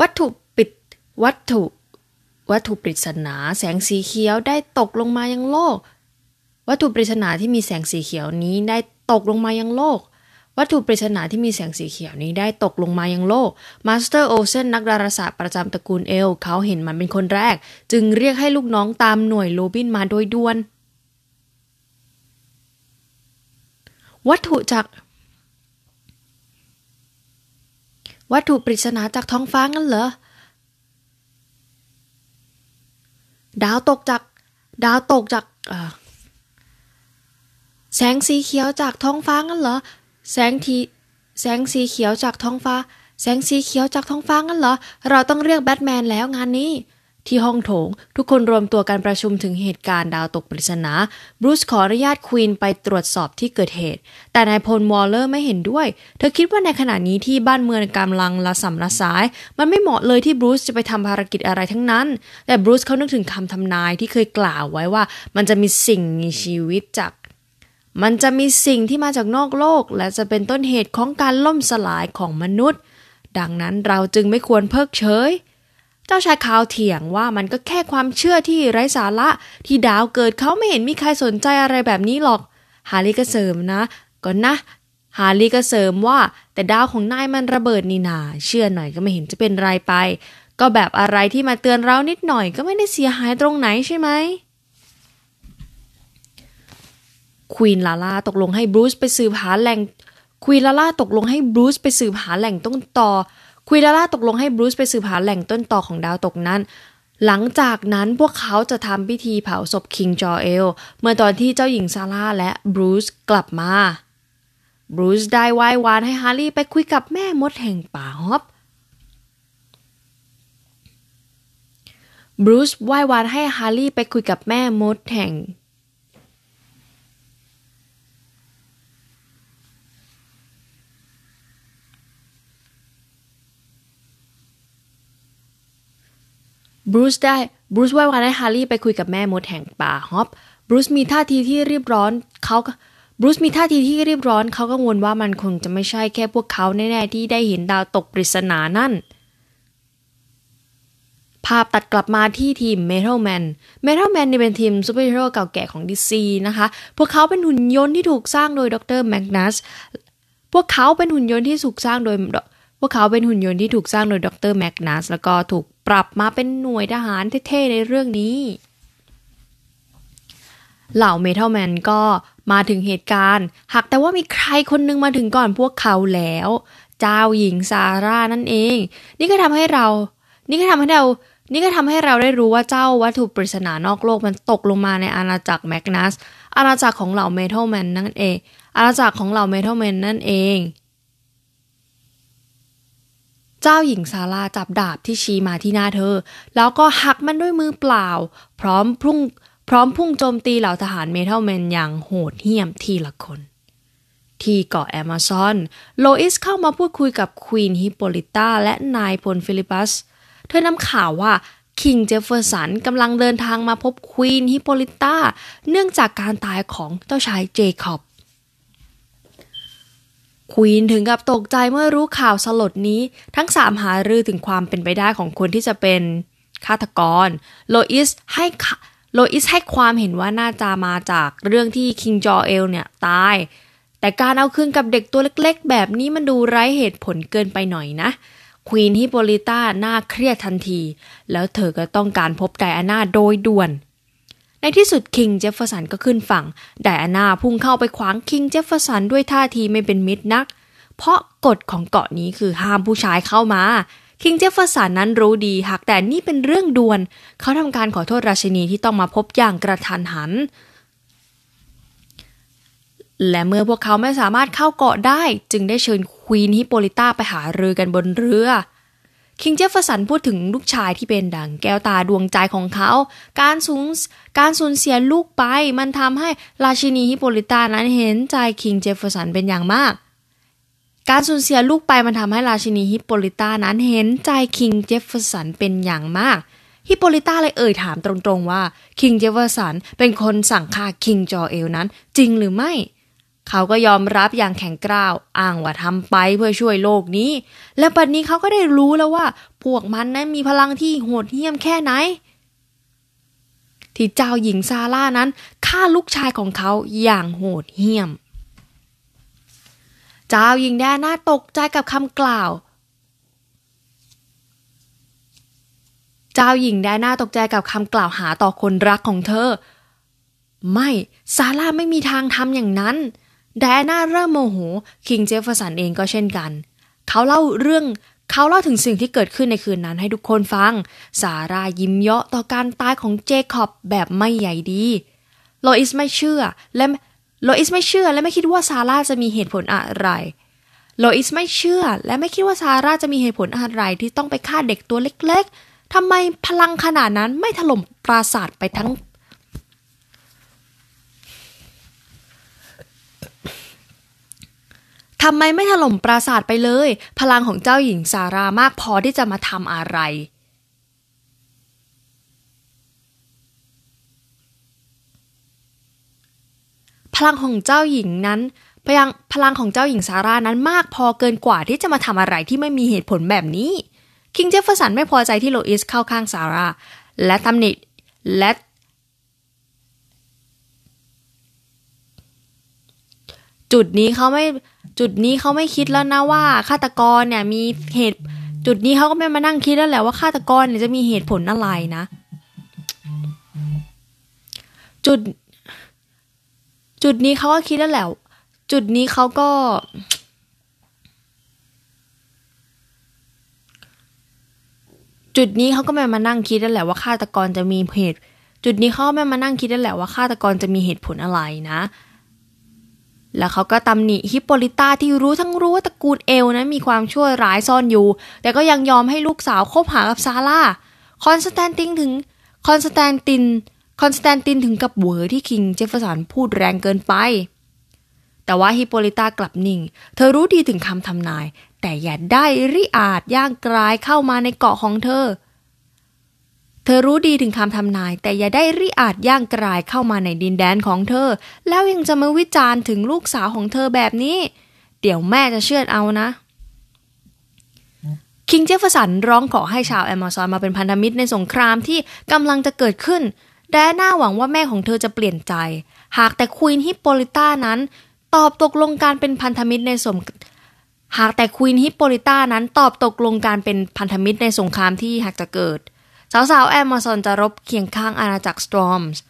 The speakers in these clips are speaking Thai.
วัตถุปิดวัตถุ วัตถุปริศนา แสงสีเขียวได้ตกลงมายังโลก วัตถุปริศนาที่มีแสงสีเขียวนี้ได้ตกลงมายังโลก วัตถุปริศนาที่มีแสงสีเขียวนี้ได้ตกลงมายังโลกมาสเตอร์โอเซนนักดาราศาสตร์ประจำตระกูลเอล เขาเห็นมันเป็นคนแรก จึงเรียกให้ลูกน้องตามหน่วยโรบินมาโดยด่วน วัตถุจาก วัตถุปริศนาจากท้องฟ้างั้นเหรอ ดาวตกจาก ดาวตกจากแสงสีเขียวจากท้องฟ้างั้นเหรอ แสงทีแสงสีเขียวจากท้องฟ้า แสงสีเขียวจากท้องฟ้างั้นเหรอ เราต้องเรียกแบทแมนแล้วงานนี้ ที่ห้องโถง ทุกคนรวมตัวกันประชุมถึงเหตุการณ์ดาวตกปริศนาบรูซขออนุญาตควีนไปตรวจสอบที่เกิดเหตุ แต่นายพลวอลเลอร์ไม่เห็นด้วย เธอคิดว่าในขณะนี้ที่บ้านเมืองกำลังละสัมละสาย มันไม่เหมาะเลยที่บรูซจะไปทำภารกิจอะไรทั้งนั้น แต่บรูซเขานึกถึงคำทำนายที่เคยกล่าวไว้ว่า มันจะมีสิ่งมีชีวิตจากมันจะมีสิ่งที่มาจากนอกโลก และจะเป็นต้นเหตุของการล่มสลายของมนุษย์ ดังนั้นเราจึงไม่ควรเพิกเฉย เจ้าชายคาวเถียงว่ามันก็แค่ความเชื่อที่ไร้สาระที่ดาวเกิดเขาไม่เห็นมีใครสนใจอะไรแบบนี้หรอก ฮารีก็เสริมนะก่อนนะ ฮารีก็เสริมว่า แต่ดาวของนายมันระเบิดนี่นา เชื่อหน่อยก็ไม่เห็นจะเป็นไรไป ก็แบบอะไรที่มาเตือนเรานิดหน่อยก็ไม่ได้เสียหายตรงไหนใช่ไหมควีนลาล่าตกลงให้บรูซไปสืบหาแหล่งควีนลาล่าตกลงให้บรูซไปสืบหาแหล่งต้นตอ ควีนลาล่าตกลงให้บรูซไปสืบหาแหล่งต้นต่อของดาวตกนั้น หลังจากนั้นพวกเขาจะทำพิธีเผาศพคิงจอเอล เมื่อตอนที่เจ้าหญิงซาร่าและบรูซกลับมา บรูซได้ไหว้วานให้ฮาร์รี่ไปคุยกับแม่มดแห่งป่าฮอปบรูซไหว้วานให้ฮาร์รี่ไปคุยกับแม่มดแห่ง บรูซได้บรูซไว้วานให้ฮาร์รี่ไปคุยกับแม่มดแห่งป่าฮอปบรูซมีท่าทีที่รีบร้อนเขาบรูซมีท่าทีที่รีบร้อนเขากังวลว่ามันคงจะไม่ใช่แค่พวกเขาแน่ๆที่ได้เห็นดาวตกปริศนานั่น ภาพตัดกลับมาที่ทีม Metal Men Metal Men นี่เป็นทีมซูเปอร์ฮีโร่เก่าแก่ของดีซีนะคะ พวกเขาเป็นหุ่นยนต์ที่ถูกสร้างโดยดรแมกนัสพวกเขาเป็นหุ่นยนต์ที่ถูกสร้างโดยพวกเขาเป็นหุ่นยนต์ที่ถูกสร้างโดยดรแมกนัสแล้วก็ถูก ปรับมาเป็นหน่วยทหารเท่ๆในเรื่องนี้ เหล่าเมทัลแมนก็มาถึงเหตุการณ์ หากแต่ว่ามีใครคนนึงมาถึงก่อนพวกเขาแล้ว เจ้าหญิงซาร่านั่นเอง นี่ก็ทำให้เรา นี่ก็ทำให้เรา นี่ก็ทำให้เราได้รู้ว่าเจ้าวัตถุปริศนานอกโลกมันตกลงมาในอาณาจักรแมกนัสอาณาจักรของเหล่าเมทัลแมนนั่นเอง อาณาจักรของเหล่าเมทัลแมนนั่นเองเจ้าหญิงซาร่าจับดาบที่ชี้มาที่หน้าเธอ แล้วก็หักมันด้วยมือเปล่า พร้อมพุ่งพร้อมพุ่งโจมตีเหล่าทหารเมทัลแมนอย่างโหดเหี้ยมทีละคน ที่เกาะแอมะซอน โลอิสเข้ามาพูดคุยกับควีนฮิปโปลิต้าและนายพลฟิลิปัส เธอนำข่าวว่าคิงเจฟเฟอร์สันกำลังเดินทางมาพบควีนฮิปโปลิต้าเนื่องจากการตายของเจ้าชายเจคอบ ควีนถึงกับตกใจเมื่อรู้ข่าวสลดนี้ ทั้งสามหารือถึงความเป็นไปได้ของคนที่จะเป็นฆาตกร โลอิสให้โลอิสให้ความเห็นว่าน่าจะมาจากเรื่องที่คิงจอเอลเนี่ยตาย แต่การเอาคืนกับเด็กตัวเล็กๆ แบบนี้มันดูไร้เหตุผลเกินไปหน่อยนะ ควีนฮิโปลิต้าน่าเครียดทันที แล้วเธอก็ต้องการพบไดอาน่าโดยด่วน ในที่สุดคิงเจฟเฟอร์สันก็ขึ้นฝั่ง ไดอาน่าพุ่งเข้าไปขวางคิงเจฟเฟอร์สันด้วยท่าทีไม่เป็นมิตรนัก เพราะกฎของเกาะนี้คือห้ามผู้ชายเข้ามา คิงเจฟเฟอร์สันนั้นรู้ดีหากแต่นี่เป็นเรื่องด่วน เขาทำการขอโทษราชินีที่ต้องมาพบอย่างกะทันหัน และเมื่อพวกเขาไม่สามารถเข้าเกาะได้ จึงได้เชิญควีนฮิปโปลิต้าไปหารือกันบนเรือ คิงเจฟเฟอร์สันพูดถึงลูกชายที่เป็นดังแก้วตาดวงใจของเขา การสูญการสูญเสียลูกไป มันทำให้ราชินีฮิปโปลิตานั้นเห็นใจคิงเจฟเฟอร์สันเป็นอย่างมาก การสูญเสียลูกไปมันทำให้ราชินีฮิปโปลิตานั้นเห็นใจคิงเจฟเฟอร์สันเป็นอย่างมากฮิปโปลิตาเลยเอ่ยถามตรงๆว่าคิงเจฟเฟอร์สันเป็นคนสั่งฆ่าคิงจอเอลนั้น จริงหรือไม่ เขาก็ยอมรับอย่างแข็งกร้าว อ้างว่าทำไปเพื่อช่วยโลกนี้ และปัจจุบันเขาก็ได้รู้แล้วว่า พวกมันนั้นมีพลังที่โหดเหี้ยมแค่ไหน ที่เจ้าหญิงซาร่านั้นฆ่าลูกชายของเขาอย่างโหดเหี้ยม เจ้าหญิงแดน่าตกใจกับคำกล่าว เจ้าหญิงแดน่าตกใจกับคำกล่าวหาต่อคนรักของเธอไม่ ซาร่าไม่มีทางทำอย่างนั้น ไดอาน่าเริ่มโมโห คิงเจฟเฟอร์สันเองก็เช่นกัน เขาเล่าเรื่องเขาเล่าถึงสิ่งที่เกิดขึ้นในคืนนั้นให้ทุกคนฟังซาร่ายิ้มเยาะต่อการตายของเจคอบแบบไม่ใหญ่ดีโลอิสไม่เชื่อและโลอิสไม่เชื่อและไม่คิดว่าซาร่าจะมีเหตุผลอะไรโลอิสไม่เชื่อ และไม่คิดว่าซาร่าจะมีเหตุผลอะไรที่ต้องไปฆ่าเด็กตัวเล็กๆทำไมพลังขนาดนั้นไม่ถล่มปราสาทไปทั้ง ทำไมไม่ถล่มปราสาทไปเลย พลังของเจ้าหญิงซารามากพอที่จะมาทำอะไร พลังของเจ้าหญิงนั้นพลังพลังของเจ้าหญิงซาร่านั้นมากพอเกินกว่าที่จะมาทำอะไรที่ไม่มีเหตุผลแบบนี้ คิงเจฟเฟอร์สันไม่พอใจที่โลอิสเข้าข้างซาร่าและตำหนิและ จุดนี้เขาไม่จุดนี้เขาไม่คิดแล้วนะว่าฆาตกรเนี่ยมีเหตุจุดนี้เขาก็ไม่มานั่งคิดแล้วแหละว่าฆาตกรเนี่ยจะมีเหตุผลอะไรนะ จุด จุดนี้เขาก็คิดแล้วแหละจุดนี้เขาก็ จุดนี้เขาก็ไม่มานั่งคิดแล้วแหละว่าฆาตกรจะมีเหตุ จุดนี้เขาไม่มานั่งคิดแล้วแหละว่าฆาตกรจะมีเหตุผลอะไรนะ แล้วเขาก็ตำหนิฮิปโปลิต้าที่รู้ทั้งรู้ว่าตระกูลเอลนั้นมีความชั่วร้ายซ่อนอยู่ แต่ก็ยังยอมให้ลูกสาวคบหากับซาร่า คอนสแตนตินถึงคอนสแตนตินคอนสแตนตินถึงกับเหวอที่คิงเจฟเฟอร์สันพูดแรงเกินไป แต่ว่าฮิปโปลิต้ากลับนิ่ง เธอรู้ดีถึงคำทำนาย แต่อย่าได้ริอาจย่างกรายเข้ามาในเกาะของเธอ เธอรู้ดีถึงคำทำนาย แต่อย่าได้ริอาจย่างกรายเข้ามาในดินแดนของเธอ แล้วยังจะมาวิจารณ์ถึงลูกสาวของเธอแบบนี้ เดี๋ยวแม่จะเชือดเอานะคิงเจฟเฟอร์สันร้องขอให้ชาวแอมะซอนมาเป็นพันธมิตรในสงครามที่กำลังจะเกิดขึ้นไดอาน่าหวังว่าแม่ของเธอจะเปลี่ยนใจ หากแต่ควีนฮิปโปลิต้านั้น ตอบตกลงการเป็นพันธมิตรในสมหากแต่ควีนฮิปโปลิต้านั้นตอบตกลงการเป็นพันธมิตรในสงครามที่หากจะเกิด สาวๆแอมะซอนจะรบเคียงข้างอาณาจักรสตรอมส์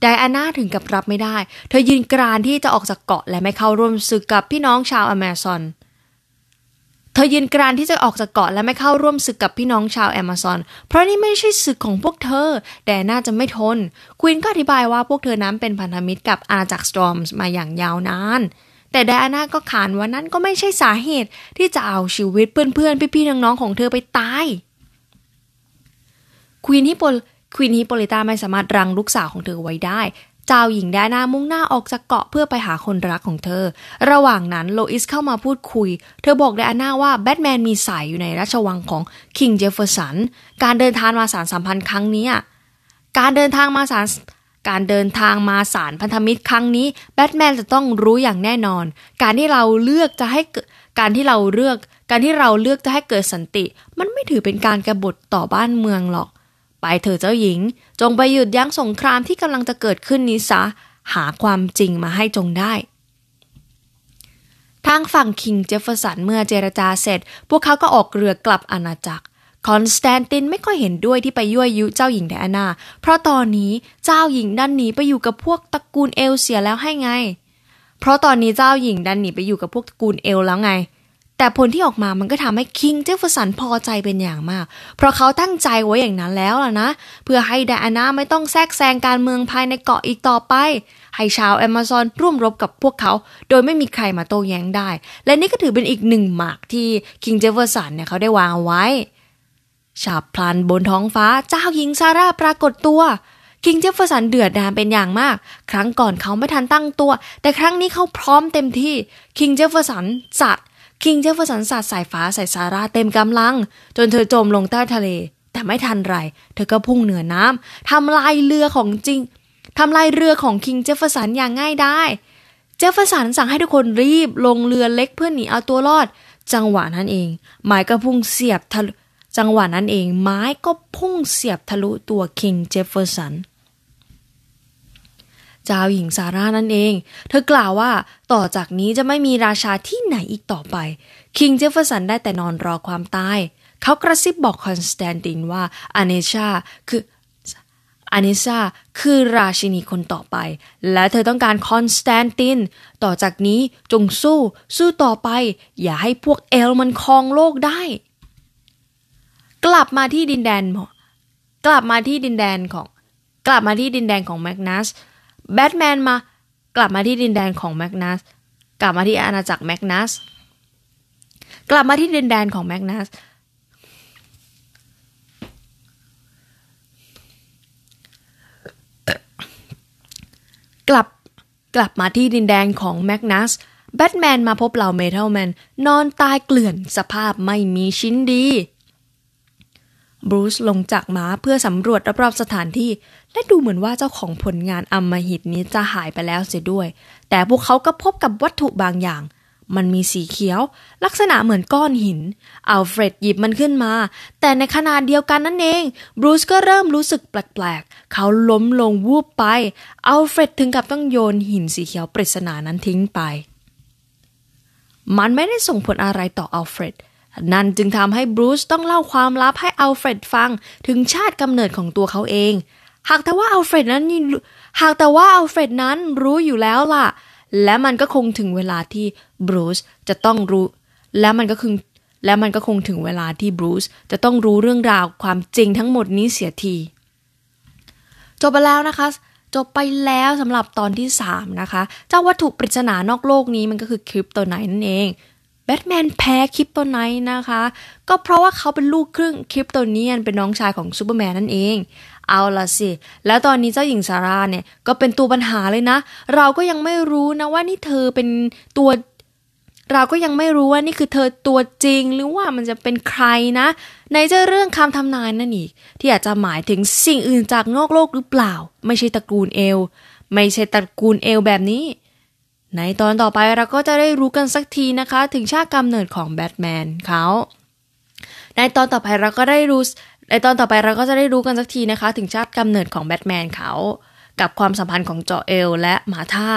ไดอาน่าถึงกับรับไม่ได้ เธอยืนกรานที่จะออกจากเกาะและไม่เข้าร่วมศึกกับพี่น้องชาวแอมซอน เธอยืนกรานที่จะออกจากเกาะและไม่เข้าร่วมศึกกับพี่น้องชาวแอมะซอน เพราะนี่ไม่ใช่ศึกของพวกเธอแต่น่าจะไม่ทน ควีนก็อธิบายว่าพวกเธอนั้นเป็นพันธมิตรกับอาณาจักรสตรอมส์มาอย่างยาวนาน แต่ไดอาน่าก็ขานว่านั้นก็ไม่ใช่สาเหตุที่จะเอาชีวิตเพื่อนๆ พี่ๆ น้องๆ ของเธอไปตาย ควีนฮิปโปควีนฮิปโปลิต้าไม่สามารถรั้งลูกสาวของเธอไว้ได้ เจ้าหญิงไดอาน่ามุ่งหน้าออกจากเกาะเพื่อไปหาคนรักของเธอ ระหว่างนั้นโลอิสเข้ามาพูดคุย เธอบอกไดอาน่าว่าแบทแมนมีสายอยู่ในราชวังของคิงเจฟเฟอร์สัน การเดินทางมาสานสัมพันธ์ครั้งนี้การเดินทางมาสานการเดินทางมาสานพันธมิตรครั้งนี้แบทแมนจะต้องรู้อย่างแน่นอน การที่เราเลือกจะให้การที่เราเลือก การที่เราเลือกจะให้เกิดสันติ มันไม่ถือเป็นการกบฏต่อบ้านเมืองหรอก ไปเถอะเจ้าหญิง จงไปหยุดยั้งสงครามที่กำลังจะเกิดขึ้นนี้ซะ หาความจริงมาให้จงได้ ทางฝั่งคิงเจฟเฟอร์สันเมื่อเจรจาเสร็จ พวกเขาก็ออกเรือกลับอาณาจักร คอนสแตนตินไม่ค่อยเห็นด้วยที่ไปยั่วยุเจ้าหญิงไดอาน่า เพราะตอนนี้เจ้าหญิงดันหนีไปอยู่กับพวกตระกูลเอลเสียแล้วให้ไง เพราะตอนนี้เจ้าหญิงดันหนีไปอยู่กับพวกตระกูลเอลแล้วไง แต่ผลที่ออกมามันก็ทำให้คิงเจฟเฟอร์สันพอใจเป็นอย่างมาก เพราะเขาตั้งใจไว้อย่างนั้นแล้วล่ะนะ เพื่อให้ไดอาน่าไม่ต้องแทรกแซงการเมืองภายในเกาะอีกต่อไป ให้ชาวแอมะซอนร่วมรบกับพวกเขา โดยไม่มีใครมาโต้แย้งได้ และนี่ก็ถือเป็นอีกหนึ่งหมากที่คิงเจฟเฟอร์สันเนี่ยเขาได้วางไว้ฉับพลันบนท้องฟ้าเจ้าหญิงซาร่าปรากฏตัวคิงเจฟเฟอร์สันเดือดดาลเป็นอย่างมาก ครั้งก่อนเขาไม่ทันตั้งตัว แต่ครั้งนี้เขาพร้อมเต็มที่คิงเจฟเฟอร์สันจัด คิงเจฟเฟอร์สันสาดสายฟ้าใส่ซาร่าเต็มกำลัง จนเธอจมลงใต้ทะเล แต่ไม่ทันไร เธอก็พุ่งเหนือน้ำทำลายเรือของจริงทำลายเรือของคิงเจฟเฟอร์สันอย่างง่ายดาย เจฟเฟอร์สันสั่งให้ทุกคนรีบลงเรือเล็กเพื่อหนีเอาตัวรอด จังหวะนั้นเองไม้ก็พุ่งเสียบทะลุจังหวะนั้นเองไม้ก็พุ่งเสียบทะลุตัวคิงเจฟเฟอร์สัน เจ้าหญิงซาร่านั่นเอง เธอกล่าวว่าต่อจากนี้จะไม่มีราชาที่ไหนอีกต่อไป คิงเจฟเฟอร์สันได้แต่นอนรอความตาย เขากระซิบบอกคอนสแตนตินว่าอเนชาคืออานิซาคือราชินีคนต่อไป และเธอต้องการคอนสแตนติน ต่อจากนี้จงสู้ สู้ต่อไป อย่าให้พวกเอลมันครองโลกได้ กลับมาที่ดินแดน กลับมาที่ดินแดนของ กลับมาที่ดินแดนของแมกนัส แบทแมนมากลับมาที่ดินแดนของแมกนัสกลับมาที่อาณาจักรแมกนัสกลับมาที่ดินแดนของแมกนัสกลับกลับมาที่ดินแดนของแมกนัสแบทแมนมาพบเหล่าเมทัลแมนนอนตายเกลื่อนสภาพไม่มีชิ้นดี บรูซลงจากม้าเพื่อสำรวจรอบๆสถานที่ และดูเหมือนว่าเจ้าของผลงานอำมหิตนี้จะหายไปแล้วเสียด้วย แต่พวกเขาก็พบกับวัตถุบางอย่าง มันมีสีเขียว ลักษณะเหมือนก้อนหินอัลเฟรดหยิบมันขึ้นมา แต่ในขณะเดียวกันนั่นเองบรูซก็เริ่มรู้สึกแปลกๆ เขาล้มลงวูบไปอัลเฟรดถึงกับต้องโยนหินสีเขียวปริศนานั้นทิ้งไป มันไม่ได้ส่งผลอะไรต่ออัลเฟรด นั่นจึงทำให้บรูซต้องเล่าความลับให้อัลเฟรดฟังถึงชาติกำเนิดของตัวเขาเอง หากแต่ว่าอัลเฟรดนั้นหากแต่ว่าอัลเฟรดนั้นรู้อยู่แล้วล่ะ และมันก็คงถึงเวลาที่บรูซจะต้องรู้ และมันก็คงและมันก็คงถึงเวลาที่บรูซจะต้องรู้เรื่องราวความจริงทั้งหมดนี้เสียที จบไปแล้วนะคะ จบไปแล้วสำหรับตอนที่ 3 นะคะ เจ้าวัตถุปริศนานอกโลกนี้มันก็คือคริปโตไนท์นั่นเอง แบทแมนแพ้คริปโตไนท์นะคะ ก็เพราะว่าเขาเป็นลูกครึ่งคริปโตเนียนเป็นน้องชายของซูเปอร์แมนนั่นเอง เอาละสิ แล้วตอนนี้เจ้าหญิงซาร่าเนี่ยก็เป็นตัวปัญหาเลยนะ เราก็ยังไม่รู้นะว่านี่เธอเป็นตัว เราก็ยังไม่รู้ว่านี่คือเธอตัวจริงหรือว่ามันจะเป็นใครนะในเจ้าเรื่องคำทำนายนั่นอีก ที่อาจจะหมายถึงสิ่งอื่นจากนอกโลกหรือเปล่า ไม่ใช่ตระกูลเอล ไม่ใช่ตระกูลเอลแบบนี้ ในตอนต่อไปเราก็จะได้รู้กันสักทีนะคะ ถึงชาติกำเนิดของแบทแมนเขาในตอนต่อไปเราก็ได้รู้ในตอนต่อไปเราก็จะได้รู้กันสักทีนะคะ ถึงชาติกำเนิดของแบทแมนเขา กับความสัมพันธ์ของจอเอลและมาธา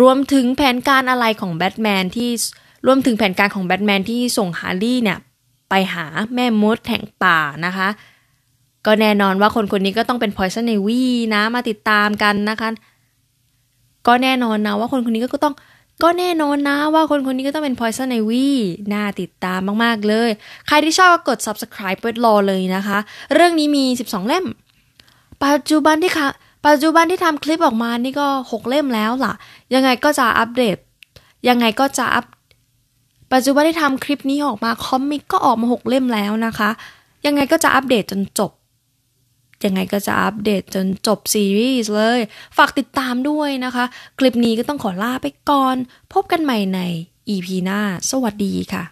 รวมถึงแผนการอะไรของแบทแมนที่รวมถึงแผนการของแบทแมนที่ส่งฮาร์ลี่เนี่ยไปหาแม่มดแห่งป่านะคะ ก็แน่นอนว่าคนคนนี้ก็ต้องเป็น Poison Ivy นะมาติดตามกันนะคะ ก็แน่นอนนะว่าคนคนนี้ก็ต้องก็แน่นอนนะว่าคนคนนี้ก็ต้องเป็น Poison Ivy น่าติดตามมาก ๆ เลย ใครที่ชอบก็กด subscribe เปิดรอเลยนะคะ เรื่องนี้มี 12 เล่ม ปัจจุบันที่ค่ะ ปัจจุบันที่ทำคลิปออกมานี่ก็ 6 เล่มแล้วล่ะ ยังไงก็จะอัปเดต ยังไงก็จะอัป ปัจจุบันที่ทำคลิปนี้ออกมา คอมิกก็ออกมา 6 เล่มแล้วนะคะ ยังไงก็จะอัปเดตจนจบ ยังไงก็จะอัปเดตจนจบซีรีส์เลย ฝากติดตามด้วยนะคะ คลิปนี้ก็ต้องขอลาไปก่อน พบกันใหม่ใน EP หน้า สวัสดีค่ะ